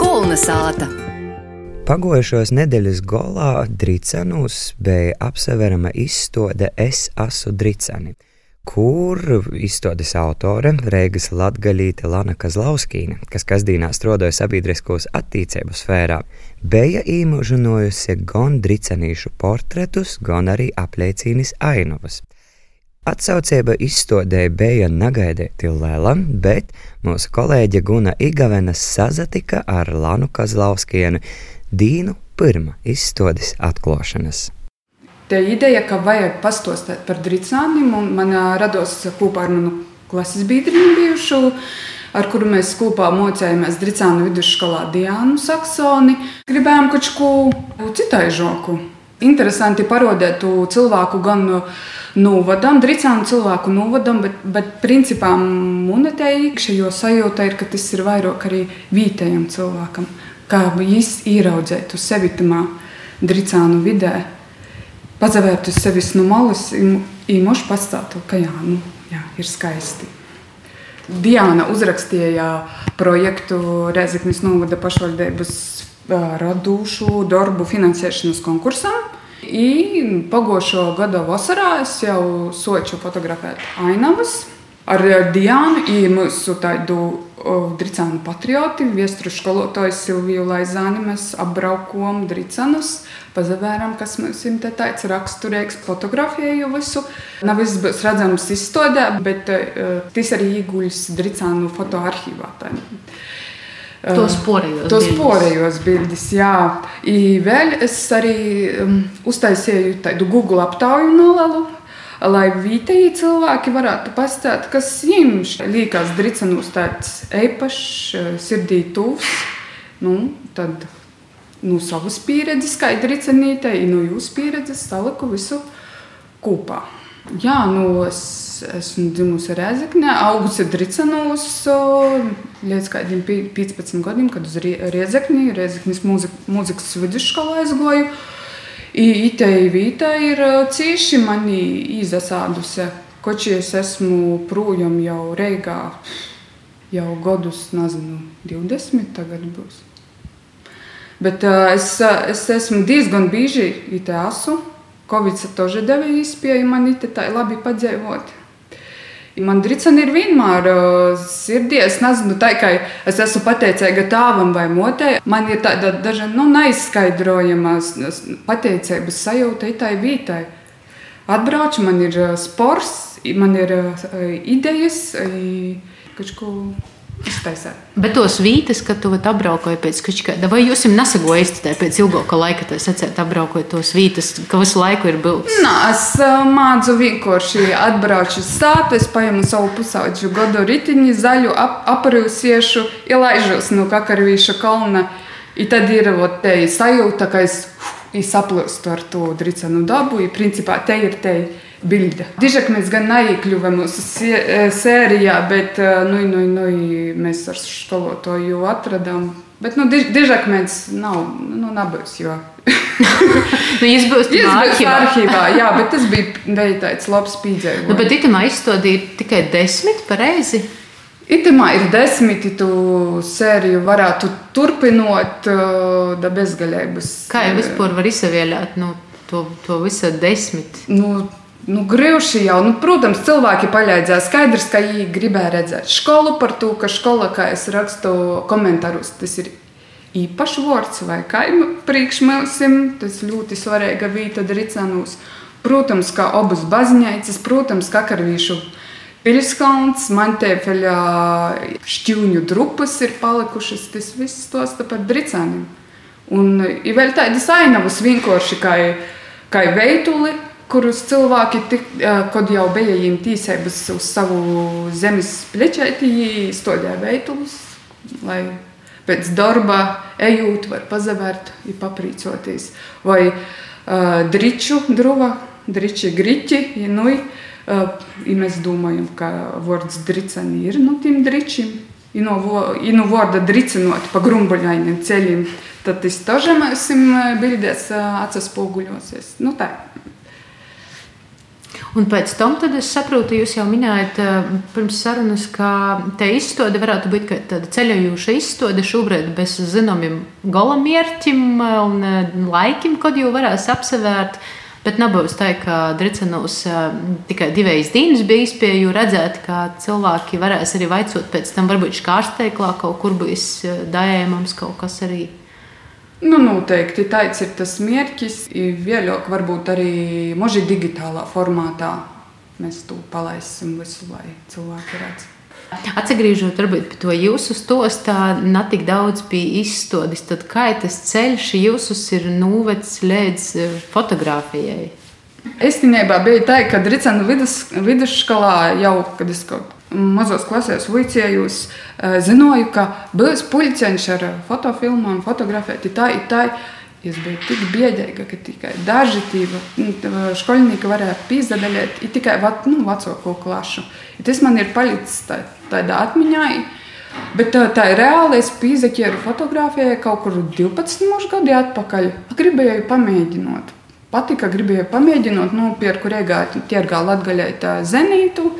Kulna sāta. Pagojušos nedēļas golā Dricenūs bija apseverama izstāde Es esmu Driceni, kur izstādes autore Reigas Latgaļīte Lana Kazlauskīne, kas kasdīnā strādāja sabiedriskos attīcību sfērā, bija īmužinojusi gan dricenīšu portretus, gan arī apliecīnis ainavas. Atsaucība izstādē bija negaidīti liela, bet mūsu kolēģe Guna Igavena sazatika ar Lanu Kazlauskienu Dīnu pirmā izstādes atklāšanas. Tā ideja, ka vajag pastostēt par dricāniem, un man ā, rados kopā ar manu klases biedrinu bijušu, ar kuru mēs kopā mocējāmies Dricānu vidusskolā Diānu Saksoni. Gribējām kaut ko citai žoku. Interesanti parodēt to cilvēku gan novadam, dricānu cilvēku novadam, bet, bet principā monētai iekšējo sajūta ir, ka tas ir vairāk arī vietējam cilvēkam. Kā viņš ieraudzētu sevi tamā dricānu vidē, pazavērtu sevis no malas, īmoši pastātu, ka jā, nu, jā, ir skaisti. Diana uzrakstīja projektu Rezeknis novada pašvaldības radošu darbu finansēšanas konkursam. I pagošo gada vasarā es jau soču fotografēt ainavas. Ar Diānu ir mūsu tādu o, dricānu patrioti, viestru skolotāju Silviju Laizāni. Mēs apbraukojam dricanus, pazavēram, kas mums ir tāds raksturīgs, fotografēju visu. Nav viss redzams izstādē, bet uh, tas arī ieguļas dricānu fotoarchīvā. Tā. Tos porējos Tos bildis. porējos bildes, jā. I vēl es arī um, uztaisīju tādu Google aptauju nolalu, lai vietēji cilvēki varētu pastāstīt, kas viņiem liekas dricenūs tāds eipašs, sirdī tūs. Nu, tad no savas pieredzes, kā dricenītei, no jūsu pieredzes saliku visu kopā. Jā, nu es esmu dzimusi Rēzaknē, augusi Dricanos līdz kādiem 15 gadiem, kad uz Rēzakni, Rēzaknis mūzikas vidusskolā aizgoju. Ite vīta ir cīši mani izasādusi, koči es esmu prūjam jau Reigā jau gadus, nezinu, 20 tagad būs. Bet uh, es, es esmu diezgan bieži itā esmu. Covid-19 deva iespēju man itā labi padzīvot. Man driceni ir vienmēr uh, sirdī. Es nezinu, tā kā es esmu pateicīga tēvam vai motei. Man ir tāda daža nu, neizskaidrojama pateicības sajūta itai vītai. Atbraucu, man ir uh, sports, i- man ir uh, idejas, i kaut ko. Bet tos vītas, kad tu vat apbraukoji pēc kāda, vai jūs jums nesagojat tā pēc ilgāka laika, tad secēt apbraukojot tos vītas, ka visu laiku ir bijis? Nā, es uh, mācu vienkārši atbraucu sāpju, es paņemu savu pusaudžu gadu ritiņu, zaļu ap, aprūsiešu, ielaižos no kakarvīša kalna. I tad ir ot, te sajūta, ka es, es saplūstu ar to dricenu dabu. I, principā te ir te bilde. Dižak mēs gan neiekļuvām mūsu eh, sērijā, bet nu, nu, nu, mēs ar skolotāju atradām. Bet nu, diž, dižak mēs nav, nu, nebūs, jo Nu, jūs būsiet arhīvā. arhīvā, jā, bet tas bija veids, labs pīdzējums. Nu, bet itamā izstādī ir tikai desmit pareizi. Itamā ir desmiti tu sēriju, varētu turpinot uh, da bezgalības. Kā jau vispār var izsavielāt nu, to, to visu desmit? Nu, nu, grūti jau, nu, protams, cilvēki paļādzās. Skaidrs, ka viņi gribēja redzēt skolu par to, ka skola, kā es rakstu komentārus, tas ir īpašs vārds vai kaima priekšmēsim. Tas ļoti svarīga vieta Dricanūs. Protams, kā abas baznīcas, protams, kā karvīšu pilskalns, mantēfeļa šķūņu drupas ir palikušas. Tas viss tos par Dricaniem. Un ir vēl tādas ainavas vienkārši kā, kā veiduli, kurus cilvēki, tik, kad jau bija viņiem tīsības uz savu zemes plečēti, stodēja veitulus, lai pēc darba ejot, var pazavērt, ir paprīcoties. Vai uh, driču druva, driči griķi, ja nu, uh, ja mēs domājam, ka vārds dricani ir no tiem dričiem, ja no, nu ja no vārda dricinot pa grumbuļainiem ceļiem, tad tas tažamēsim bildēs atsaspoguļosies. Nu tā. Un pēc tam es saprotu, jūs jau minējāt eh, pirms sarunas, ka te izstāde varētu būt tāda ceļojoša izstāde šobrīd bez zināmiem galamērķim un eh, laikim, kad jau varēs apsevērt. Bet nebūs tā, ka Dricenos eh, tikai divas dienas bija iespēja redzēt, ka cilvēki varēs arī vaicot pēc tam, varbūt škārsteiklā kaut kur būs dājēmams kaut kas arī. Nu, noteikti tāds ir tas mērķis. Vēlāk, varbūt arī možī digitālā formātā mēs to palaisim visu, lai cilvēki redz. Atgriežot varbūt, pie to jūsu stostā, ne tik daudz bija izstādes. Tad kā tas ceļš jūsus ir novedis līdz eh, fotografijai? Īstenībā bija tā, ka Rīcāna vidus, vidusskolā jau, kad es kaut mazos klasēs vicējos, zināju, ka būs puļceņš ar fotofilmām, fotografēt. Tā tā. Es biju tik biedēga, ka tikai daži skolnieki varēja pīzdadaļot tikai nu, vecāko klašu. I tas man ir palicis tā, tādā atmiņā. Bet tā, tā ir reāli. Es pīzaķēru fotografijai kaut kur 12 gadu atpakaļ. Gribēju pamēģināt. Patika, gribēju pamēģināt, nu, pierku reigā, tirgā latgaļai tā zenītu.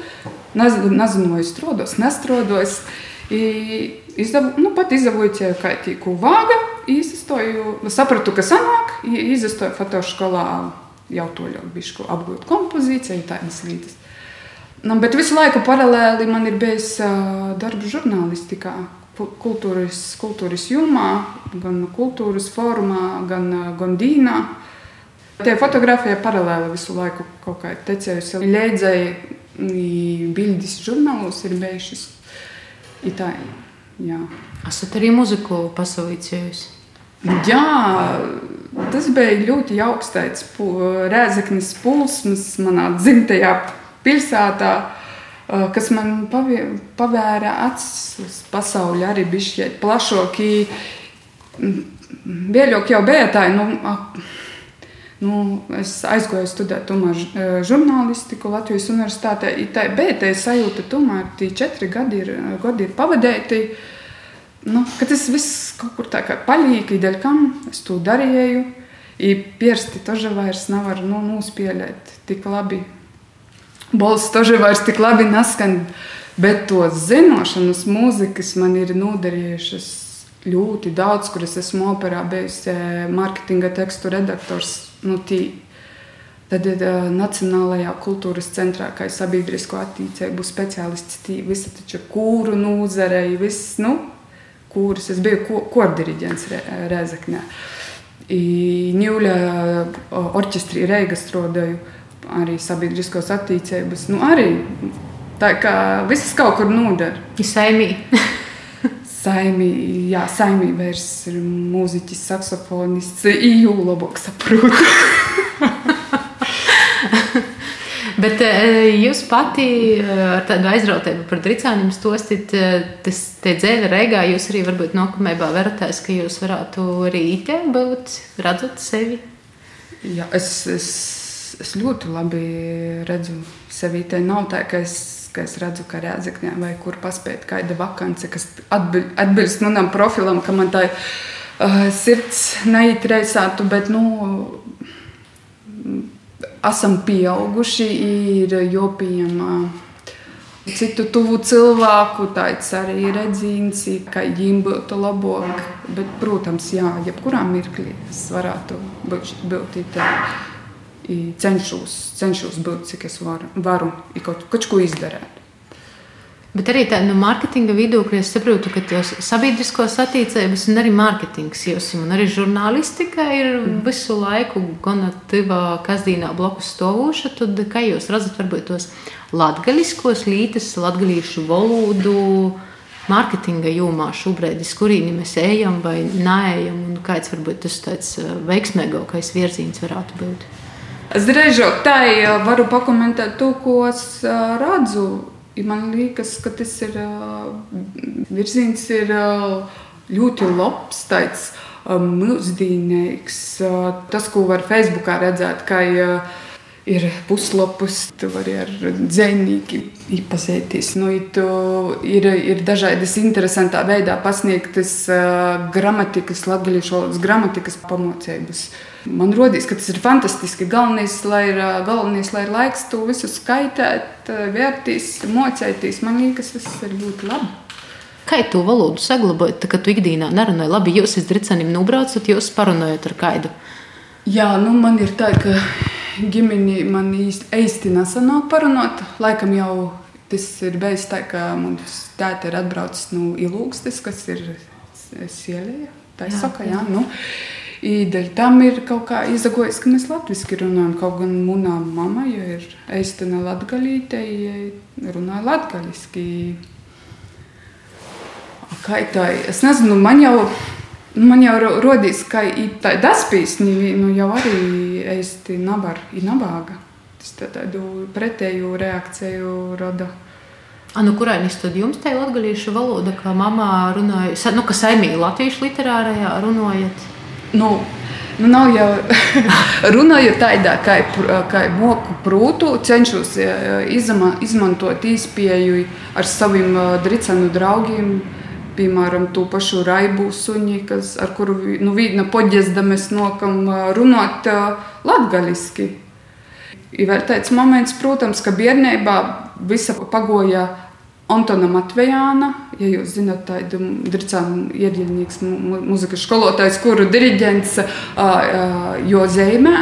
Nezinu, vai strādājos, nestrādājos. Izdav, nu, pat izdevuju kaitīgu vāgu, izstoju, sapratu, ka sanāk, izstoju fotoskolā jau to ļoti bišku apgūt kompozīciju, tādas lietas. Nu, bet visu laiku paralēli man ir bijis uh, darbs žurnālistikā, kultūras, kultūras jomā, gan kultūras formā, gan, gan dīnā. Tie fotografija paralēli visu laiku kaut kā tecējusi. Ļēdzēji bildes žurnālos ir bijušas Itālijā. Jā. Esat arī muziku pasaucējis? Jā, tas bija ļoti jauks tāds rēzeknis pulsmas manā dzimtajā pilsētā, kas man pavēra acis uz pasauli arī bišķiet plašāki. Vēļāk jau bija tā, nu, Nu, es aizgāju studēt tomēr, e, žurnālistiku Latvijas universitātē. Bet es sajūtu, ka tie četri gadi ir, gadi ir pavadīti. Nu, tas viss kaut kur tā kā palīga, dēļ kam es to darīju. Piersti toža vairs nevar nu, nospēlēt tik labi. Balsts toža vairs tik labi neskan, bet to zināšanas mūzikas man ir noderējušas ļoti daudz, kur es esmu operā bijusi mārketinga tekstu redaktors nu, tī, tad ir uh, Nacionālajā kultūras centrā, kā sabiedrisko attīstību speciālists. Tī visa taču kūru nozarei, viss, nu, kūrus. Es biju ko, kordiriģents Re, Rezeknē. Ņūļa orķestrī Reiga strādāju arī sabiedriskos attīstības. Nu, arī tā kā viss kaut kur noder. Saimī. Saimī, jā, saimī vairs ir mūziķis, saksofonists, iju labāk saprotu. Bet eh, jūs pati eh, ar tādu aizrautību par dricāniem stostit, eh, tas te dzēļa reigā jūs arī varbūt nokumībā veraties, ka jūs varētu arī itē būt, redzat sevi? Jā, es, es, es ļoti labi redzu sevi. Te nav tā, ka es ka es redzu, ka Rēzakņā vai kur paspēt kāda vakance, kas atbilst manam profilam, ka man tā uh, sirds neitreisātu, bet, nu, esam pieauguši, ir jopījama citu tuvu cilvēku, tāds arī redzīns, ka viņiem būtu labāk. Bet, protams, jā, jebkurā mirklī es varētu būt, būt tā cenšos, cenšos būt, cik es varu, varu kaut, kaut ko izdarīt. Bet arī tādā no mārketinga viedokļa es saprotu, ka tās sabiedriskās attīstības un arī mārketings jūs un arī žurnālistika ir mm. visu laiku gan tivā kasdīnā blokus stāvoša. Tad kā jūs redzat, varbūt tos latgaļiskos lītes, latgaļīšu valodu, mārketinga jomā šobrīd, uz kurieni mēs ejam vai neejam, un kāds varbūt tas tāds eh, veiksmīgākais virziens varētu būt? Drīzāk tā varu pakomentēt to, ko es redzu. Man liekas, ka tas ir virziens ir ļoti labs, tāds mūsdienīgs. Tas, ko var Facebookā redzēt, ka ir puslapus, tu vari ar dzēnīki iepazīties. Nu, ir, ir dažādas interesantā veidā pasniegtas uh, gramatikas, latgaļiešu valodas gramatikas pamocības. Man rodīs, ka tas ir fantastiski. Galvenais, lai ir, galvenais, lai ir laiks to visu skaitīt, vērtīs, mocēties. Man liekas, tas ir ļoti labi. Kā to valodu saglabājot, kad tu ikdienā nerunāji? Labi, jūs iz Dricanim nubraucat, jūs parunājat ar kaidu. Jā, nu man ir tā, ka ģimeni man īsti nesanāk parunāt. Laikam jau tas ir bijis tā, ka mums tēta ir atbraucis no Ilūgstes, kas ir Sielija. Tā ir saka, jā. Nu, Īdeļ tam ir kaut kā izagojis, ka mēs latviešu runājam. Kaut gan manā mamā ir eistena latgalīte, runāja latgaliski. Kā tā? Es nezinu, man jau Man jau rodīs, ka tāda daspīsni nu, jau arī īsti nabar, ir nabaga. Tas tādu pretēju reakciju rada. A, nu, kurainis tad jums tā ir latgalīšu valoda, kā mamā runāja, nu, ka saimī latviešu literārajā runājat? Nu, Nu, nav jau runājot tādā, kā, kā moku prūtu, cenšos izma, izmantot īspēju ar saviem dricenu draugiem piemēram, to pašu raibu suņi, kas, ar kuru nu, vīna poģezda mēs nokam runāt latgaliski. Ir vēl tāds moments, protams, ka bērnībā visa pagoja Antona Matvejāna, ja jūs zināt, tādu dricānu iedziļnīgs muzikas skolotājs, kuru diriģents Jo Zeimē.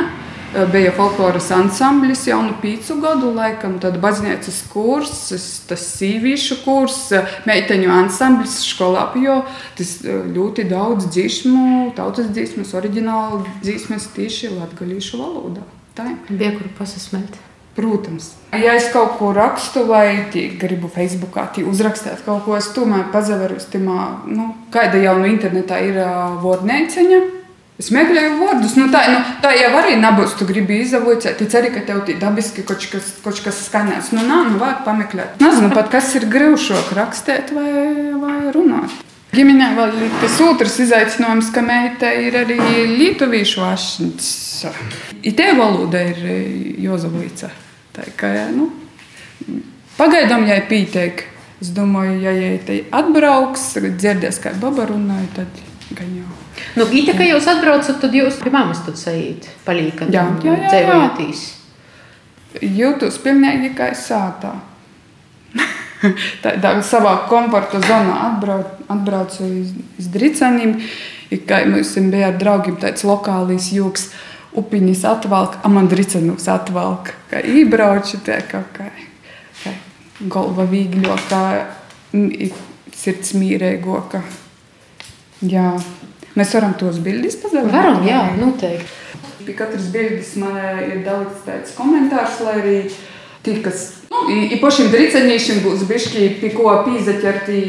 Eh, bija folkloras ansamblis jau no pīcu gadu laikam, tad baznīcas kurs, tas sīvīšu kurs, eh, meiteņu ansamblis skolā, jo tas eh, ļoti daudz dziesmu, tautas dziesmas, oriģināli dziesmas tieši latgalīšu valodā. Tā ir. Bija kur pasasmēt. Protams. Ja es kaut ko rakstu, vai gribu Facebookā uzrakstīt kaut ko, es tomēr pazaveru uz timā, nu, kāda jau no internetā ir uh, vārnēceņa Es meklēju vārdus, nu tā, nu, tā jau arī nebūs. Tu gribi izavoicēt, es arī, ka tev tī dabiski kaut kas, kaut kas skanēs. Nu, nā, nu, vajag pameklēt. Nezinu pat, kas ir grūšāk rakstīt vai, vai runāt. Ģimenē vēl ir tas otrs izaicinājums, ka meita ir arī lietuvīšu ašņas. Itē valoda ir Jozavīca. Tā kā, nu, pagaidām jai pīteik. Es domāju, ja jai te atbrauks, dzirdēs, kā baba runāja, tad gan jau. Nu, Gita, kad jūs atbraucat, tad jūs pie mammas tur sajūt, palīkat jā, jā, jā, dzīvojatīs. Jūtos pilnīgi kā sātā. Tādā savā komforta zonā atbrauc, atbraucu uz, uz Dricanim. Kā mums bija ar draugiem tāds lokālais jūks, upiņas atvalk, a man Dricanus atvalk. Kā ībrauču, tā kā, kā, kā golva vīgļoka, sirds mīrēgoka. Jā. Mēs varam tos bildes pazaudēt. Varam, jā, noteikti. Pie katras bildes man ir dalīts tāds komentārs, lai arī tie, kas nu, ir pašiem dricenīšiem, būs bišķi pie ko pīzaķertī.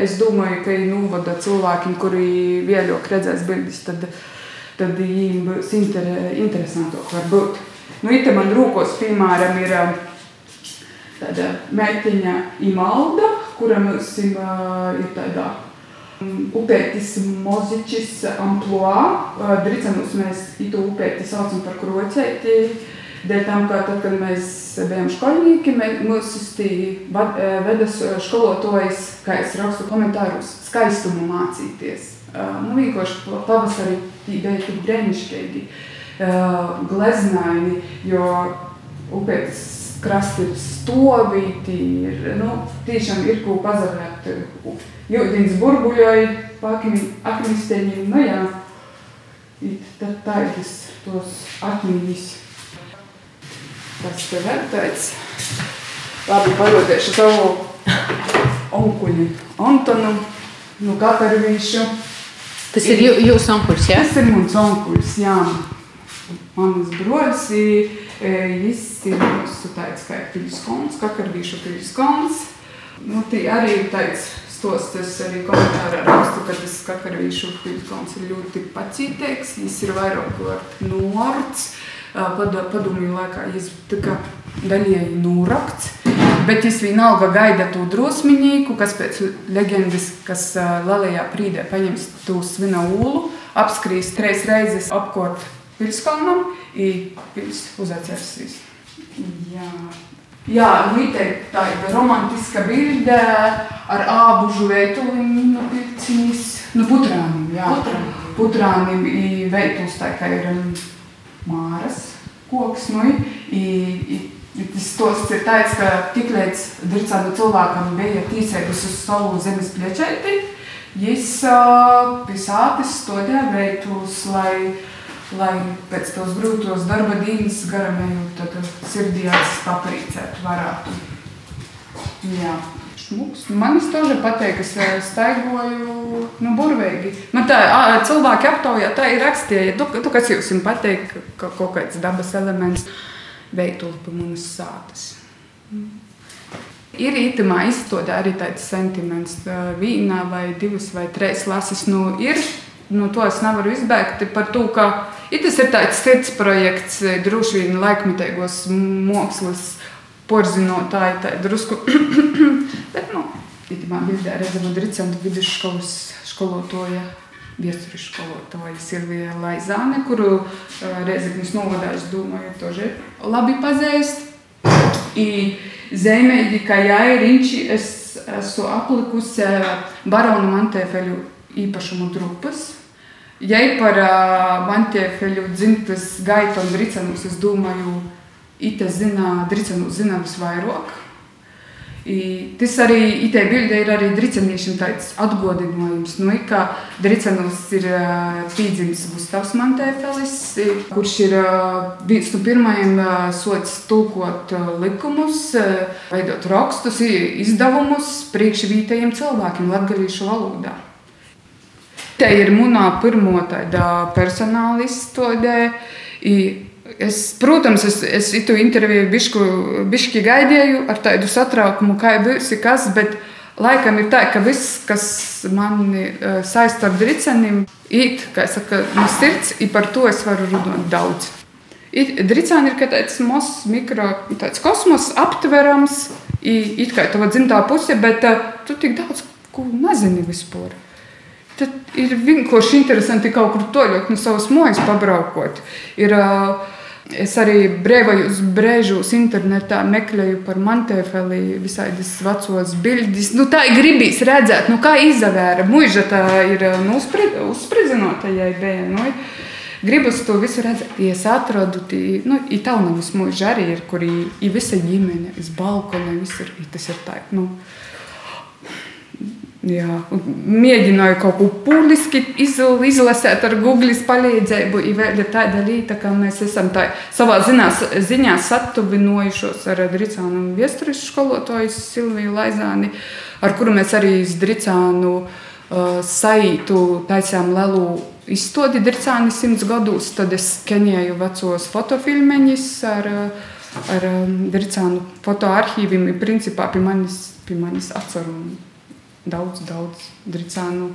Es domāju, ka ir nuvada cilvēkiem, kuri vēļāk redzēs bildes, tad, tad viņiem būs inter, interesantāk varbūt. Nu, it man rūkos, piemēram, ir tāda meitiņa Imalda, kura mums ir tādā Upētis Mozičs amploā. Dricenus mēs itu upēti saucam par krocēti. Dēļ tam, ka tad, kad mēs bijām skolnieki, mūs vedas skolotojas, kā es rakstu komentārus, skaistumu mācīties. Nu, vienkārši pavasarī bija tik brēnišķīgi, gleznaini, jo upētis krasti ir stovīti, ir, nu, tiešām ir ko pazavēt Jūdīns burbuļoja pa akmisteņiem. Nu jā, tad taitas tos akmeņus. Tas te vērtēts. Labi, parodēšu savu onkuļu Antonu no Katarvīšu. Tas ir jūsu onkuļs, jā? Tas ir mans onkuļs, jā. Manas broļs ir, viņš ir tāds kā piļskons, Katarvīšu piļskons. Nu, tie arī ir tāds tos es arī komentārā rakstu, ka tas kakarvīšu pilsons ir ļoti pacītīgs, viņš ir vairāk kārt norts, padomju laikā viņš tika daļēji norakts, bet viņš vienalga gaida to drosmiņīku, kas pēc leģendas, kas lielajā prīdē paņems to svina ūlu, apskrīs treis reizes apkort pilskalnam, i pils uzacersīs. Jā. Jā, noteikti tāda romantiska bilde ar ābužu veiduliņu no pirciņas, no putrāniem. Jā, Putrānim. putrānim i veituls tā kā ir um, māras koks, nu, i, i, tas stosts ir tāds, ka tik līdz dircādu cilvēkam bija tīsēgas uz savu zemes pliečēti, jis uh, pisātis stodē veituls, lai lai pēc tos grūtos darba dienas garamējot, tad sirdī acis paprīcēt varētu. Jā. Šmuks. Manis toži patīk, es eh, staigoju nu, burvīgi. Man tā cilvēki aptaujā, tā ir rakstīja, tu, tu kas jums patīk, ka kaut kāds dabas elements veituli pa manas sātas. Ir itimā izstodē arī tāds sentiments. Eh, vīnā vai divas vai trīs lases, nu ir No to es nevaru izbēgt par to, ka ja tas ir tāds sirds projekts, droši vien laikmetīgos mākslas porzinotāji, tā drusku. Bet, nu, itamā bildē redzama Dricentu vidusskolas skolotoja, viesturis skolotoja Silvija Laizāne, kuru Reizeknis novadā, es domāju, toži labi pazīst. I zemēji, ka Jairiņši es esmu aplikusi baronu Mantēfeļu īpašumu drupas. Ja par uh, Mantēfeļu dzimtas gaitu un dricenus, es domāju, ite zina, dricenu zina visvairāk. I, tas arī itē bildē ir arī driceniešiem tāds atgodinājums, nu, ka dricenos ir pīdzims Gustavs Mantēfelis, kurš ir viens no pirmajiem uh, sots tulkot likumus, veidot rakstus, izdevumus priekšvītajiem cilvēkiem latgalīšu valodā. Te ir munā pirmo tāda personāla izstādē. Es, protams, es, es itu interviju bišku, bišķi gaidīju ar tādu satraukumu, kā būs kas, bet laikam ir tā, ka viss, kas mani uh, saista ar dricenim, īt, kā saka, no sirds, i par to es varu runāt daudz. Dricāni ir tāds mazs mikro, tāds kosmos aptverams, it kā tava dzimtā puse, bet uh, tu tik daudz ko nezini vispār. Tad ir vienkārši interesanti kaut kur toļot no savas mājas pabraukot. Ir, es arī brīvajos brēžos internetā meklēju par Mantēfeli visādas vecos bildes. Nu, tā ir gribīs redzēt, nu, kā izavēra. Mūža tā ir nu, uzspridzinota, ja bija. Nu, Gribas to visu redzēt, ja es atradu, tī, nu, ir taunavas mūža arī ir, kur ir visa ģimene, ir balkona, visur, tas ir tā, nu, Jā, mēģināju kaut ko publiski izlasīt ar Google palīdzību. Ir tāda lieta, ka mēs esam tā, savā zinās, ziņā satuvinojušos ar Dritsānu viesturis skolotāju Silviju Laizāni, ar kuru mēs arī iz Dritsānu uh, saitu taisām lelu izstādi Dritsāni simts gadus. Tad es skenēju vecos fotofilmeņus ar, ar um, Dritsānu fotoarchīviem, principā pie manis, pie manis atceru daudz, daudz dricānu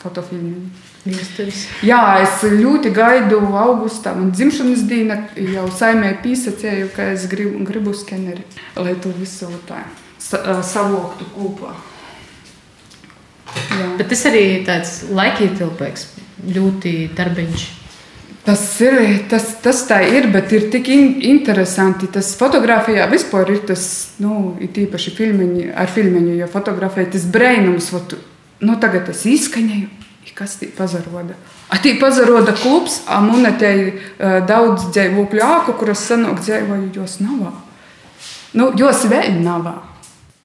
fotofilmu. Viesturis. Jā, es ļoti gaidu augustā. Man dzimšanas diena jau saimē pīsacēju, ka es gribu, gribu skeneri, lai to visu tā sa, savoktu kopā. Jā. Bet tas arī tāds laikietilpīgs, ļoti darbiņš. Tas ir, tas, tas tā ir, bet ir tik in, interesanti. Tas fotografijā vispār ir tas, nu, ir īpaši filmiņi, ar filmiņu, jo fotografē tas brēnums, vat, nu, tagad es izskaņēju, kas tī pazaroda. A tī pazaroda klubs, a monetēji uh, daudz dzīvokļu āku, kuras sanāk dzīvoju, jos nav. Nu, jos vēl nav.